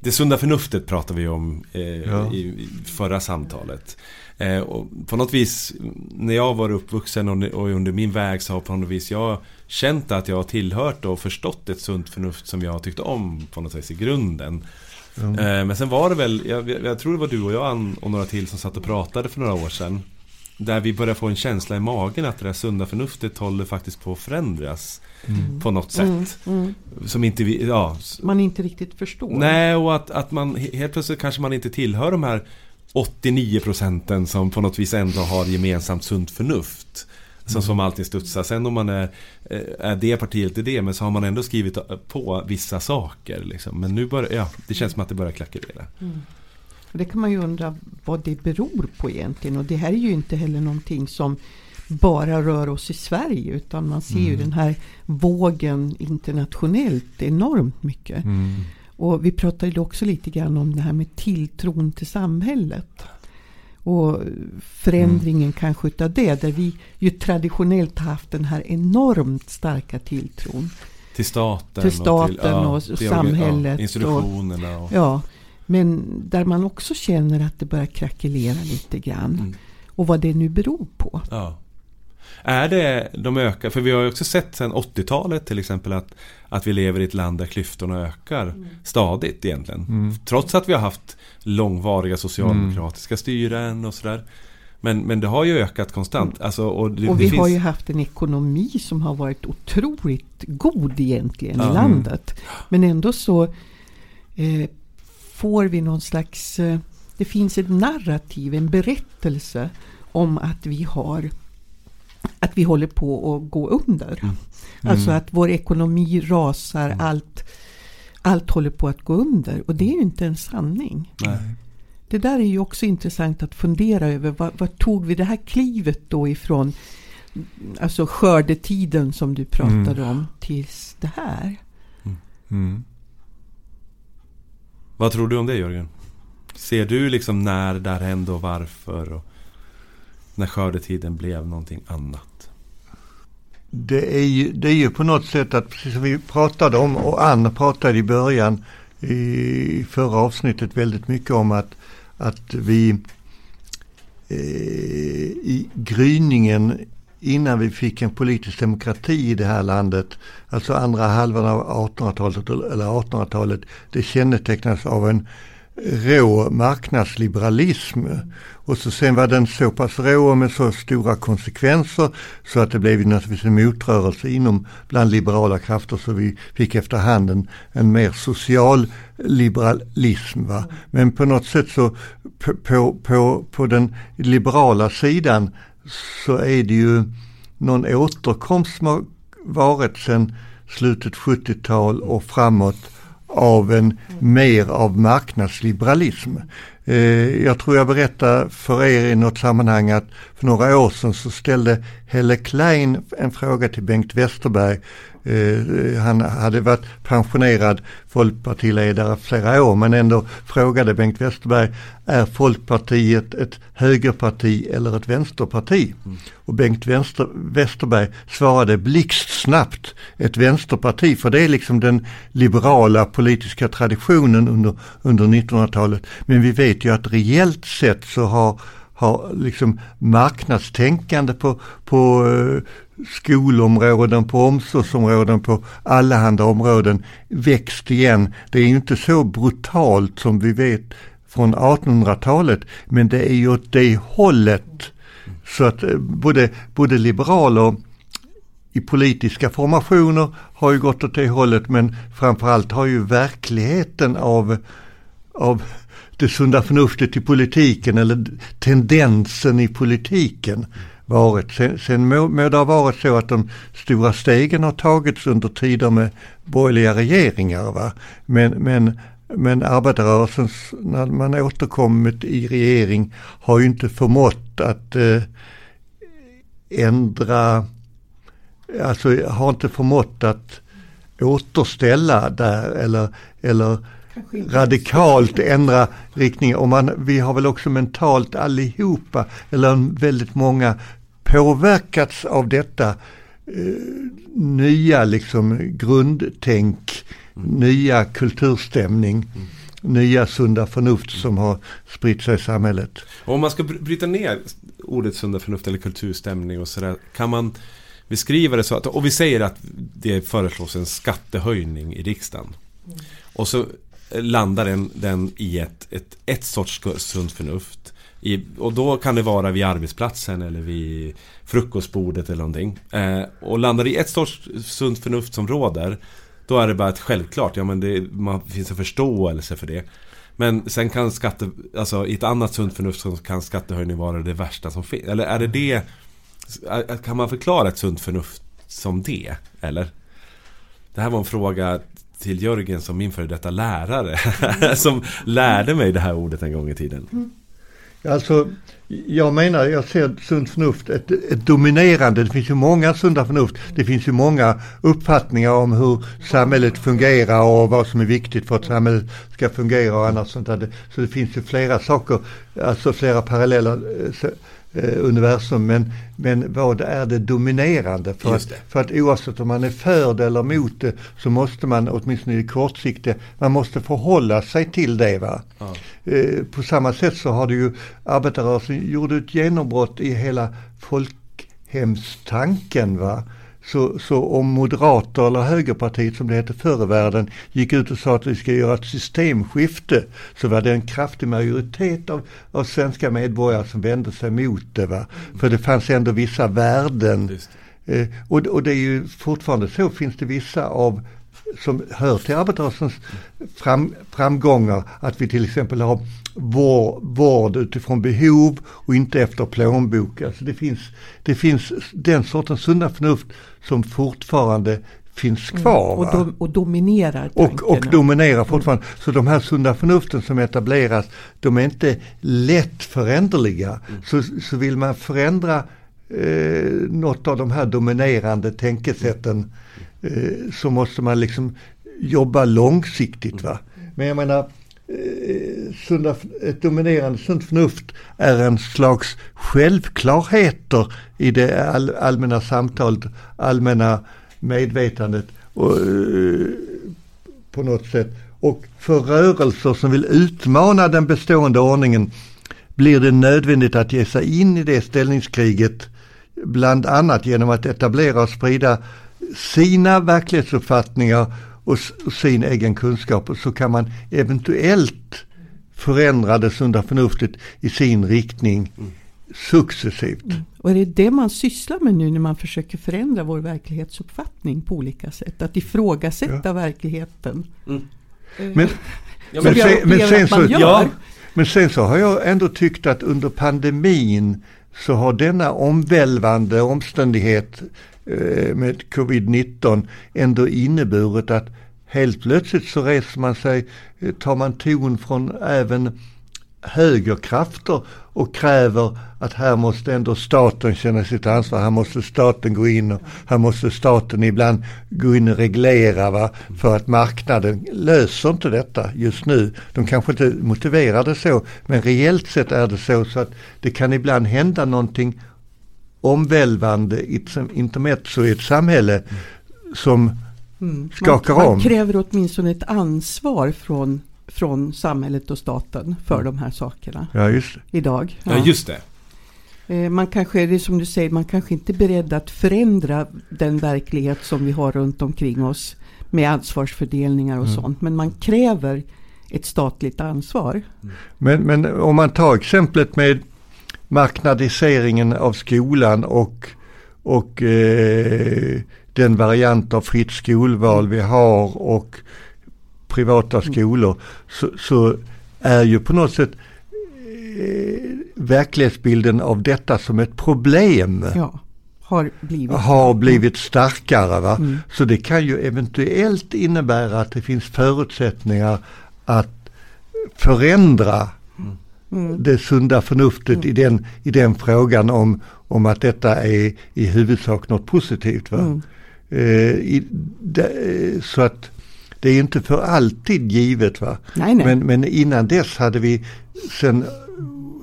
Det sunda förnuftet pratade vi om eh, ja. i, i, förra samtalet. Eh, och på något vis När jag var uppvuxen och, och, under min väg så har på något vis jag Känt att jag har tillhört och förstått ett sunt förnuft som jag har tyckt om på något vis i grunden. Mm. men sen var det väl, jag, jag, tror det var du och jag och några till som satt och pratade för några år sedan. Där vi börjar få en känsla i magen att det där sunda förnuftet håller faktiskt på att förändras. Mm. På något sätt. Mm, mm. Som inte vi, ja. Man inte riktigt förstår. Nej, och att, att man helt plötsligt kanske man inte tillhör de här 89 procenten som på något vis ändå har gemensamt sunt förnuft. Som, som alltid studsar. Sen om man är, eh, är det partiet eller det, men så har man ändå skrivit på vissa saker. Liksom. Men nu börjar, ja, det känns som att det börjar klackerera. Mm. Det kan man ju undra vad det beror på egentligen. Och det här är ju inte heller någonting som bara rör oss i Sverige. Utan man ser mm. ju den här vågen internationellt enormt mycket. Mm. Och vi pratade också lite grann om det här med tilltron till samhället. Och förändringen mm. kanske utav det. Där vi ju traditionellt haft den här enormt starka tilltron. Till staten, till staten och, till, ja, och, och samhället. Ja, institutionerna. Och, ja, men där man också känner att det börjar krackelera lite grann. Mm. Och vad det nu beror på. Ja. Är det de ökar? För vi har ju också sett sedan 80-talet till exempel att, att vi lever i ett land där klyftorna ökar mm. stadigt egentligen. Mm. Trots att vi har haft långvariga socialdemokratiska mm. styren och sådär. Men, men det har ju ökat konstant. Mm. Alltså, och, det, och vi finns... har ju haft en ekonomi som har varit otroligt god egentligen ja. i landet. Men ändå så eh, får vi någon slags... Eh, det finns ett narrativ, en berättelse om att vi har att vi håller på att gå under. Mm. Alltså att vår ekonomi rasar, mm. allt, allt håller på att gå under. Och det är ju inte en sanning. Nej. Det där är ju också intressant att fundera över. Vad, tog vi det här klivet då ifrån? Alltså skördetiden som du pratade mm. om tills det här. Mm. mm. Vad tror du om det Jörgen? Ser du liksom när det här hände och varför? Och när skördetiden blev någonting annat? Det är, ju, det är ju på något sätt att, precis som vi pratade om och Ann pratade i början i förra avsnittet väldigt mycket om att, att vi eh, i gryningen innan vi fick en politisk demokrati i det här landet, alltså andra halvan av 1800-talet eller 1800-talet, det kännetecknas av en rå marknadsliberalism. Och så sen var den så pass rå med så stora konsekvenser så att det blev naturligtvis en motrörelse inom bland liberala krafter så vi fick efterhand en, en mer social liberalism. Va? Men på något sätt så på, på, på, på den liberala sidan så är det ju någon återkomst som har varit sedan slutet 70-tal och framåt av en mer av marknadsliberalism. Eh, jag tror jag berättade för er i något sammanhang att för några år sedan så ställde Helle Klein en fråga till Bengt Westerberg Eh, han hade varit pensionerad folkpartiledare flera år men ändå frågade Bengt Westerberg, är Folkpartiet ett högerparti eller ett vänsterparti? Mm. Och Bengt Vänster, Westerberg svarade blixtsnabbt ett vänsterparti för det är liksom den liberala politiska traditionen under, under 1900-talet. Men vi vet ju att reellt sett så har har liksom marknadstänkande på, på skolområden, på omsorgsområden, på allehanda områden växt igen. Det är ju inte så brutalt som vi vet från 1800-talet, men det är ju åt det hållet. Så att eh, både, både liberaler i politiska formationer har ju gått åt det hållet, men framförallt har ju verkligheten av, av det sunda förnuftet i politiken eller tendensen i politiken varit. Sen, sen må, må det ha varit så att de stora stegen har tagits under tider med borgerliga regeringar. Va? Men, men, men arbetarrörelsen, när man återkommit i regering, har ju inte förmått att eh, ändra, alltså har inte förmått att återställa där eller, eller radikalt ändra riktning. Och man, vi har väl också mentalt allihopa, eller väldigt många, påverkats av detta eh, nya liksom grundtänk, mm. nya kulturstämning. Mm. Nya sunda förnuft som har spritt sig i samhället. Och om man ska bryta ner ordet sunda förnuft eller kulturstämning och sådär. Kan man beskriva det så att, och vi säger att det föreslås en skattehöjning i riksdagen. Mm. Och så landar den, den i ett, ett, ett sorts sunt förnuft. I, och då kan det vara vid arbetsplatsen eller vid frukostbordet eller någonting. Eh, och landar i ett sorts sunt förnuft som råder. Då är det bara ett självklart, ja men det man, finns en förståelse för det. Men sen kan skatte, alltså i ett annat sunt förnuft så kan skattehöjning vara det värsta som finns. Eller är det det, kan man förklara ett sunt förnuft som det? Eller? Det här var en fråga till Jörgen som min före detta lärare. som lärde mig det här ordet en gång i tiden. Mm. Alltså, jag menar, jag ser sunt förnuft, ett, ett, dominerande, det finns ju många sunda förnuft, det finns ju många uppfattningar om hur samhället fungerar och vad som är viktigt för att samhället ska fungera och annat sånt där. Så det finns ju flera saker, alltså flera parallella eh, universum. Men, men vad är det dominerande? För att, för att oavsett om man är för det eller emot det så måste man åtminstone i det kortsiktiga, man måste förhålla sig till det. Va? Ja. Eh, på samma sätt så har det ju arbetarrörelsen gjort ett genombrott i hela folkhemstanken. Va? Så, så om moderater eller högerpartiet som det hette förr i världen gick ut och sa att vi ska göra ett systemskifte så var det en kraftig majoritet av, av svenska medborgare som vände sig mot det. Va? För det fanns ändå vissa värden. Eh, och, och det är ju fortfarande så finns det vissa av som hör till arbetarrörelsens fram, framgångar. Att vi till exempel har vård, vård utifrån behov och inte efter plånbok. Alltså det, finns, det finns den sortens sunda förnuft som fortfarande finns mm. kvar. Mm, och, do, och, dominerar tankarna. Och, och dominerar mm. fortfarande. Mm. Så de här sunda förnuften som etableras, de är inte lätt föränderliga. Mm. Så, så vill man förändra eh, något av de här dominerande tänkesätten så måste man liksom jobba långsiktigt. Va? Men jag menar, eh, sunda, ett dominerande sunt förnuft är en slags självklarheter i det all, allmänna samtalet, allmänna medvetandet och, eh, på något sätt. Och för rörelser som vill utmana den bestående ordningen blir det nödvändigt att ge sig in i det ställningskriget bland annat genom att etablera och sprida sina verklighetsuppfattningar och, sin egen kunskap. Och så kan man eventuellt förändra det sunda förnuftet i sin riktning successivt. Mm. Och det är det man sysslar med nu när man försöker förändra vår verklighetsuppfattning på olika sätt. Att ifrågasätta ja. verkligheten. Mm. Eh, men, sen, men, sen så, ja, men sen så har jag ändå tyckt att under pandemin så har denna omvälvande omständighet Eh, med covid-19 ändå inneburit att helt plötsligt så reser man sig, eh, tar man ton från även högerkrafter och kräver att här måste ändå staten känna sitt ansvar. Här måste staten gå in och här måste staten ibland gå in och reglera va? för att marknaden löser inte detta just nu. De kanske inte motiverar det så men reellt sett är det så så att det kan ibland hända någonting omvälvande intermezzo i ett samhälle som mm. skakar man, om. Man kräver åtminstone ett ansvar från, från samhället och staten för de här sakerna. Ja, just det. Idag. Ja, ja just det. Eh, man kanske, det är som du säger, man kanske inte är beredd att förändra den verklighet som vi har runt omkring oss med ansvarsfördelningar och mm. sånt. Men man kräver ett statligt ansvar. Men, men om man tar exemplet med marknadiseringen av skolan och, och eh, den variant av fritt skolval vi har och privata mm. skolor så, så är ju på något sätt eh, verklighetsbilden av detta som ett problem. Ja, har blivit, har blivit starkare. Va? Mm. Så det kan ju eventuellt innebära att det finns förutsättningar att förändra mm. det sunda förnuftet mm. i, den, i den frågan om, om att detta är i huvudsak något positivt. Va? Mm. Eh, i, de, så att det är inte för alltid givet. Va? Nej, nej. Men, men innan dess hade vi sedan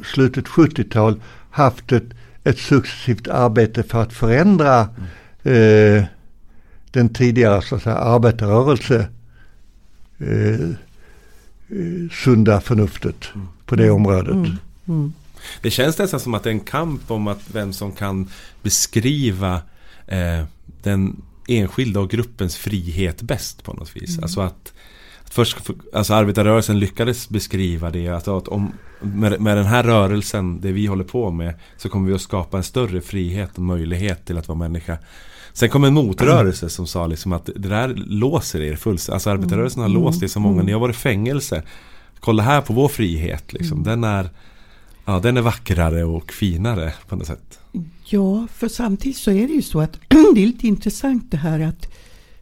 slutet 70-tal haft ett, ett successivt arbete för att förändra eh, den tidigare så att säga, arbetarrörelse eh, eh sunda förnuftet mm. På det området. Mm. Mm. Det känns nästan som att det är en kamp om att vem som kan beskriva eh, den enskilda och gruppens frihet bäst på något vis. Mm. Alltså att, att först, alltså arbetarrörelsen lyckades beskriva det. Alltså att om, med, med den här rörelsen, det vi håller på med, så kommer vi att skapa en större frihet och möjlighet till att vara människa. Sen kom en motrörelse som sa liksom att det där låser er fullständigt. Alltså arbetarrörelsen har mm. låst er så många, mm. ni har varit i fängelse. Kolla här på vår frihet liksom. Mm. Den är Ja, den är vackrare och finare på något sätt. Ja, för samtidigt så är det ju så att det är lite intressant det här att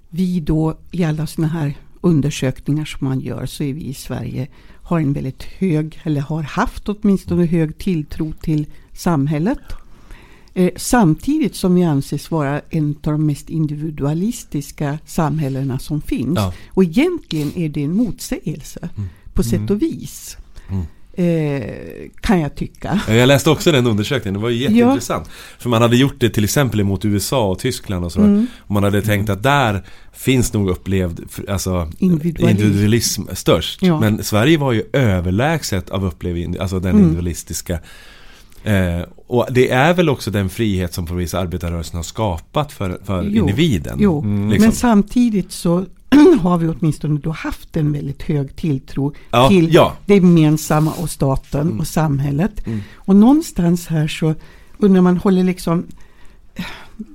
vi då i alla sådana här undersökningar som man gör så är vi i Sverige har en väldigt hög, eller har haft åtminstone hög tilltro till samhället. Eh, samtidigt som vi anses vara en av de mest individualistiska samhällena som finns. Ja. Och egentligen är det en motsägelse mm. På sätt och vis. Mm. Eh, kan jag tycka. Jag läste också den undersökningen, det var jätteintressant. Ja. För man hade gjort det till exempel mot USA och Tyskland och så. Mm. Och man hade tänkt att där finns nog upplevd alltså, individualism. individualism störst. Ja. Men Sverige var ju överlägset av upplev alltså den mm. individualistiska Eh, och det är väl också den frihet som på vissa arbetarrörelsen har skapat för, för jo, individen. Jo, mm. liksom. men samtidigt så har vi åtminstone då haft en väldigt hög tilltro ja, till ja. det gemensamma och staten mm. och samhället. Mm. Och någonstans här så undrar man håller liksom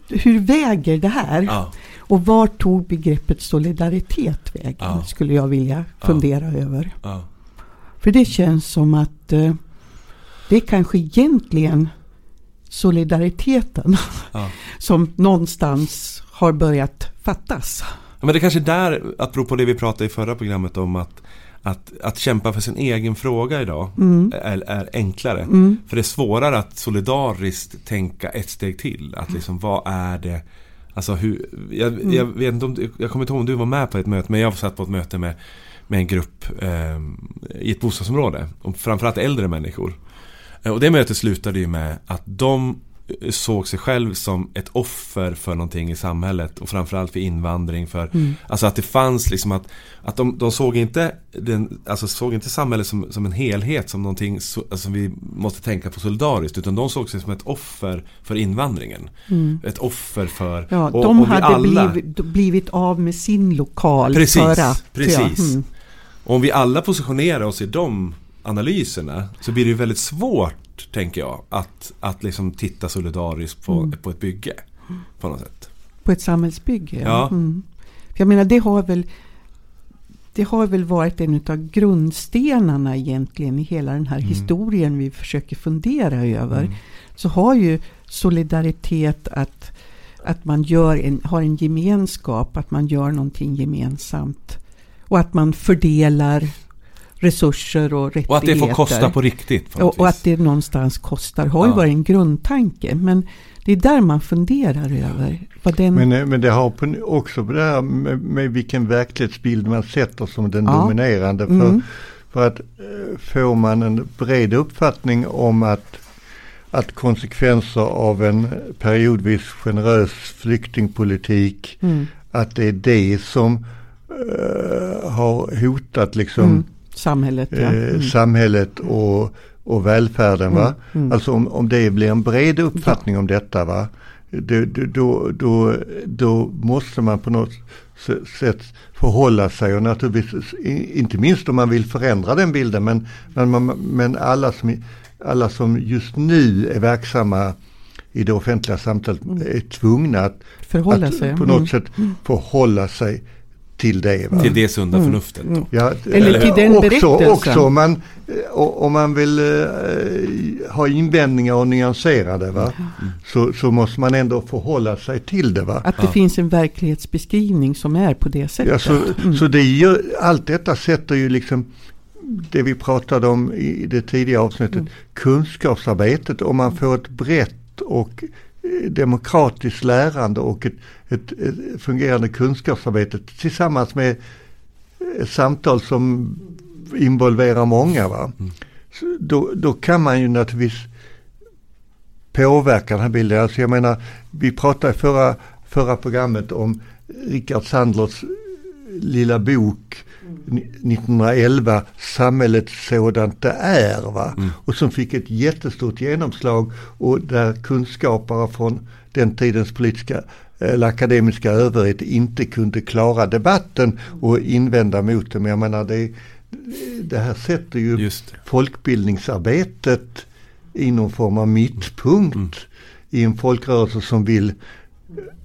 hur väger det här? Ja. Och var tog begreppet solidaritet vägen? Skulle jag vilja fundera över. För det känns som att eh, det kanske egentligen solidariteten som någonstans har börjat fattas. Men det är kanske där, apropå det vi pratade i förra programmet om att att, att kämpa för sin egen fråga idag mm. är, är, enklare. Mm. För det är svårare att solidariskt tänka ett steg till. Att liksom, vad är det Alltså hur, jag, mm. jag, vet inte om, jag kommer inte ihåg om du var med på ett möte, men jag satt på ett möte med, med en grupp eh, i ett bostadsområde. Och framförallt äldre människor. Eh, och det mötet slutade ju med att de såg sig själv som ett offer för någonting i samhället och framförallt för invandring. För, mm. Alltså att det fanns liksom att, att de, de såg, inte den, alltså såg inte samhället som, som en helhet, som någonting som alltså vi måste tänka på solidariskt. Utan de såg sig som ett offer för invandringen. Mm. Ett offer för... Ja, och, de och hade alla... blivit, blivit, av med sin lokal precis, för att... Precis. Ja, mm. Om vi alla positionerar oss i de analyserna så blir det väldigt svårt tänker jag. Att, att liksom titta solidariskt på, mm. på ett bygge. På något sätt. På ett samhällsbygge, ja. ja. Mm. jag menar det har väl det har väl varit en av grundstenarna egentligen i hela den här mm. historien vi försöker fundera över. Mm. Så har ju solidaritet att, att man gör en, har en gemenskap, att man gör någonting gemensamt. Och att man fördelar resurser och rättigheter. Och att det får kosta på riktigt. Och, och, att det någonstans kostar har ju varit en grundtanke. Men det är där man funderar över. Vad den... men, eh, men det har också det här med, med vilken verklighetsbild man sätter som den ja. dominerande. För, mm. för att eh, får man en bred uppfattning om att att konsekvenser av en periodvis generös flyktingpolitik, mm. att det är det som uh, har hotat liksom mm samhället, ja. Eh, mm. samhället och, och välfärden. Va? Mm, mm. Alltså om, om det blir en bred uppfattning om detta. Va? Då, då, då, då måste man på något sätt förhålla sig och naturligtvis inte minst om man vill förändra den bilden men, men, men alla, som, alla som just nu är verksamma i det offentliga samtalet mm. är tvungna att, att sig. på något mm. sätt förhålla sig till det. Va? Till det sunda mm. förnuftet. Mm. Ja, Eller till den också, berättelsen. Också om man, om man vill uh, ha invändningar och nyansera det va? Mm. Så, så måste man ändå förhålla sig till det. Va? Att det ja. finns en verklighetsbeskrivning som är på det sättet. Ja, så, mm. så det gör, allt detta sätter ju liksom det vi pratade om i det tidigare avsnittet, mm. kunskapsarbetet, om man får ett brett och demokratiskt lärande och ett, ett, ett fungerande kunskapsarbete tillsammans med ett samtal som involverar många. Va? Mm. Då, då kan man ju naturligtvis påverka den här bilden. Alltså jag menar, vi pratade i förra, förra programmet om Rickard Sandlers lilla bok 1911, Samhället sådant det är. Va? Mm. Och som fick ett jättestort genomslag och där kunskapare från den tidens politiska eller akademiska överhet inte kunde klara debatten och invända mot det. Men jag menar det, det här sätter ju folkbildningsarbetet i någon form av mittpunkt mm. i en folkrörelse som vill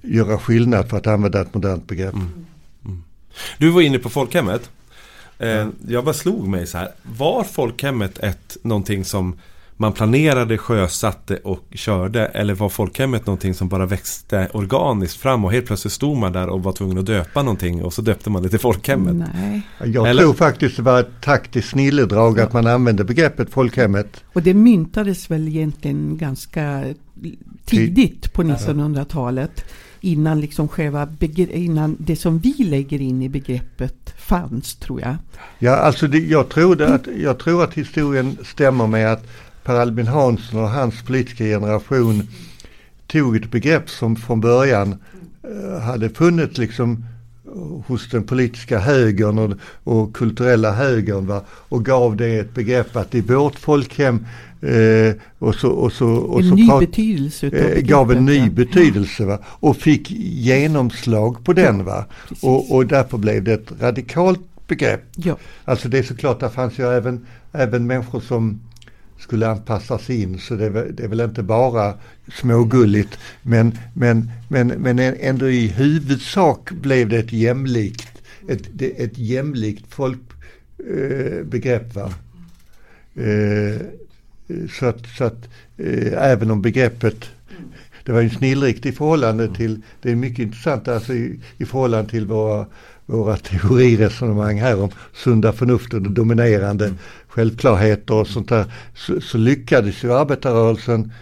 göra skillnad för att använda ett modernt begrepp. Mm. Mm. Du var inne på folkhemmet. Eh, jag bara slog mig så här. Var folkhemmet ett någonting som man planerade, sjösatte och körde? Eller var folkhemmet någonting som bara växte organiskt fram och helt plötsligt stod man där och var tvungen att döpa någonting och så döpte man det till folkhemmet? Nej. Jag eller? tror faktiskt det var ett taktiskt snilledrag att man använde begreppet folkhemmet. Och det myntades väl egentligen ganska tidigt på 1900-talet innan, liksom själva innan det som vi lägger in i begreppet fanns tror jag. Ja, alltså det, jag, tror att, jag tror att historien stämmer med att Per Albin Hansson och hans politiska generation tog ett begrepp som från början eh, hade funnits liksom eh, hos den politiska högern och, och kulturella högern va? och gav det ett begrepp att i vårt folkhem eh, och så, och så, och en så ny prat, betydelse eh, gav en ny betydelse va? och fick genomslag på den. va och, och därför blev det ett radikalt begrepp. Ja. Alltså det är såklart, där fanns ju även, även människor som skulle anpassas in. Så det, det är väl inte bara smågulligt. Men, men, men, men ändå i huvudsak blev det ett jämlikt, ett, ett jämlikt folkbegrepp. Eh, eh, så att, så att eh, även om begreppet det var ju snillrikt i förhållande till, det är mycket intressant alltså i, i förhållande till våra, våra teoriresonemang här om sunda förnuftet och dominerande mm. självklarheter och sånt där. Så, så lyckades ju arbetarrörelsen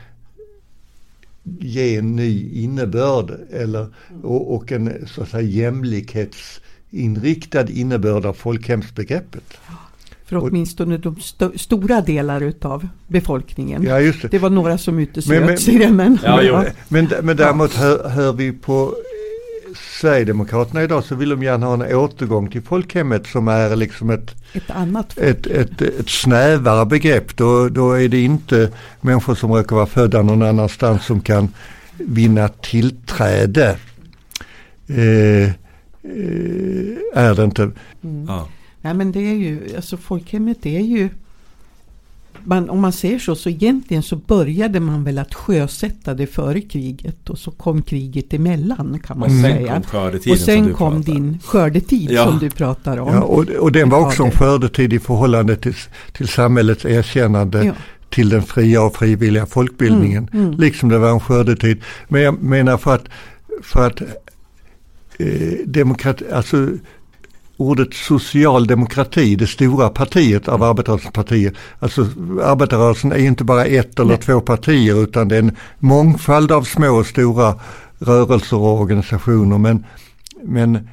ge en ny innebörd eller, och, och en så att säga jämlikhetsinriktad innebörd av folkhemsbegreppet. För åtminstone de st stora delar utav befolkningen. Ja, just det. det var några som uteslöts i det. Men, ja, ja. men, men däremot hör, hör vi på Sverigedemokraterna idag så vill de gärna ha en återgång till folkhemmet som är liksom ett, ett annat ett, ett, ett, snävare begrepp. Då, då är det inte människor som råkar vara födda någon annanstans som kan vinna tillträde. Eh, eh, är det inte. Mm. Ja. Nej men det är ju, alltså folkhemmet är ju man, om man säger så, så egentligen så började man väl att sjösätta det före kriget och så kom kriget emellan kan man och säga. Kom och sen kom din skördetid ja. som du pratar om. Ja, och, och den var också en skördetid i förhållande till, till samhällets erkännande ja. till den fria och frivilliga folkbildningen. Mm, mm. Liksom det var en skördetid. Men jag menar för att, för att eh, demokrati, alltså ordet socialdemokrati, det stora partiet av arbetarrörelsens partier. Alltså arbetarrörelsen är inte bara ett eller Nej. två partier utan det är en mångfald av små och stora rörelser och organisationer. Men, men,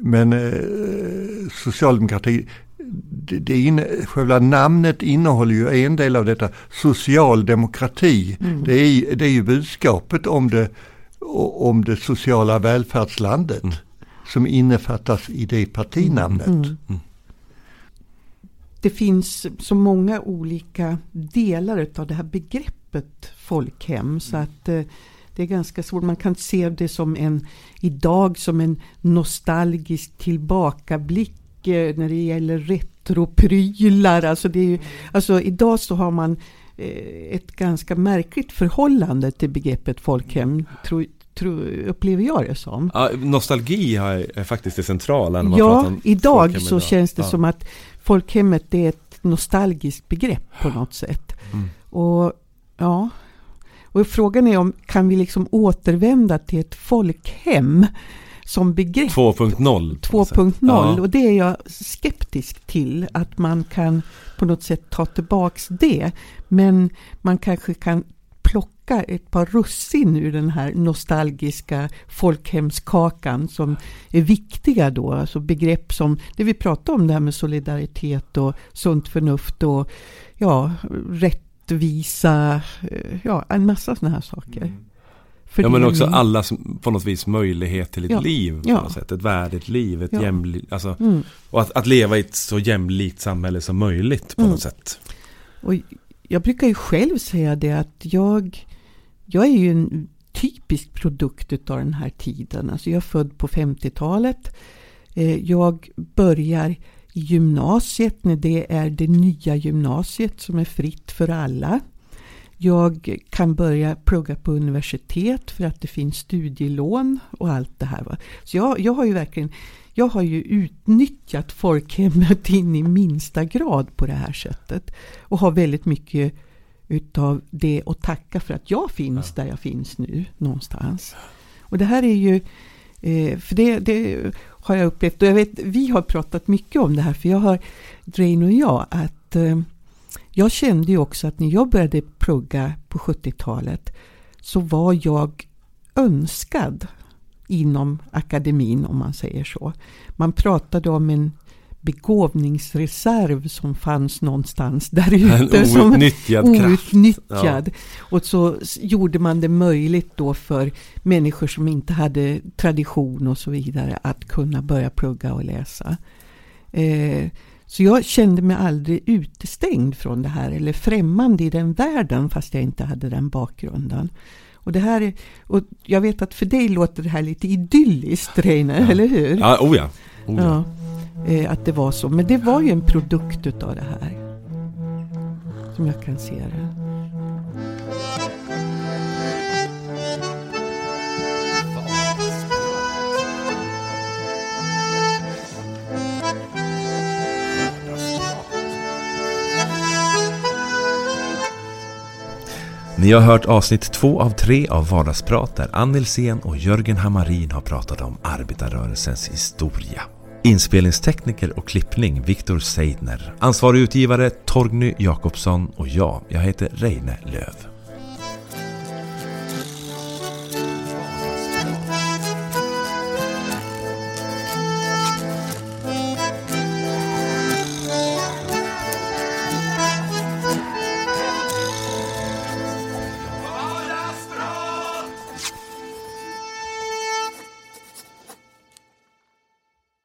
men eh, socialdemokrati, det, det inne, själva namnet innehåller ju en del av detta, socialdemokrati. Mm. Det, är, det är ju budskapet om det, om det sociala välfärdslandet. Mm som innefattas i det partinamnet. Mm. Mm. det finns så många olika delar av det här begreppet folkhem så att eh, det är ganska svårt. Man kan se det som en idag som en nostalgisk tillbakablick eh, när det gäller retroprylar. Alltså, det är ju, alltså idag så har man eh, ett ganska märkligt förhållande till begreppet folkhem. Tror, tror, upplever jag det som. Ja, nostalgi är faktiskt det centrala. När man ja, pratar om idag så idag. känns det ja. som att folkhemmet är ett nostalgiskt begrepp på något sätt. Mm. Och ja, och frågan är om kan vi liksom återvända till ett folkhem som begrepp 2.0. 2.0 Ja. och det är jag skeptisk till att man kan på något sätt ta tillbaks det. Men man kanske kan plocka ett par russin ur den här nostalgiska folkhemskakan som är viktiga då. Alltså begrepp som det vi pratade om det här med solidaritet och sunt förnuft och ja, rättvisa, eh, ja en massa sådana här saker. Ja men också allas på något vis möjlighet till ett Ja. liv på Ja. något sätt. Ett värdigt liv, ett Ja. jämlikt, alltså, Mm. och att, att leva i ett så jämlikt samhälle som möjligt på Mm. något sätt. Och jag brukar ju själv säga det att jag, jag är ju en typisk produkt av den här tiden. Alltså jag är född på 50-talet. Eh, jag börjar i gymnasiet när det är det nya gymnasiet som är fritt för alla. Jag kan börja plugga på universitet för att det finns studielån och allt det här. Så jag, jag har ju verkligen jag har ju utnyttjat folkhemmet in i minsta grad på det här sättet. Och har väldigt mycket utav det att tacka för att jag finns där jag finns nu någonstans. Och det här är ju, eh, för det, det har jag upplevt, och jag vet, vi har pratat mycket om det här, för jag har, Drain och jag, att eh, jag kände ju också att när jag började plugga på 70-talet så var jag önskad inom akademin om man säger så. Man pratade om en begåvningsreserv som fanns någonstans där ute. En som- outnyttjad kraft. outnyttjad. Och så gjorde man det möjligt då för människor som inte hade tradition och så vidare att kunna börja plugga och läsa. Eh, så jag kände mig aldrig utestängd från det här eller främmande i den världen fast jag inte hade den bakgrunden. Och det här är, och jag vet att för dig låter det här lite idylliskt Reine, Ja. eller hur? Ja, oh ja. Oh ja. Ja, eh, att det var så. Men det var ju en produkt utav det här. Som jag kan se det. Ni har hört avsnitt två av tre av Vardagsprat där Ann Nilsén och Jörgen Hammarin har pratat om arbetarrörelsens historia. Inspelningstekniker och klippning Viktor Seidner. Ansvarig utgivare Torgny Jakobsson och jag, jag heter Reine Löv.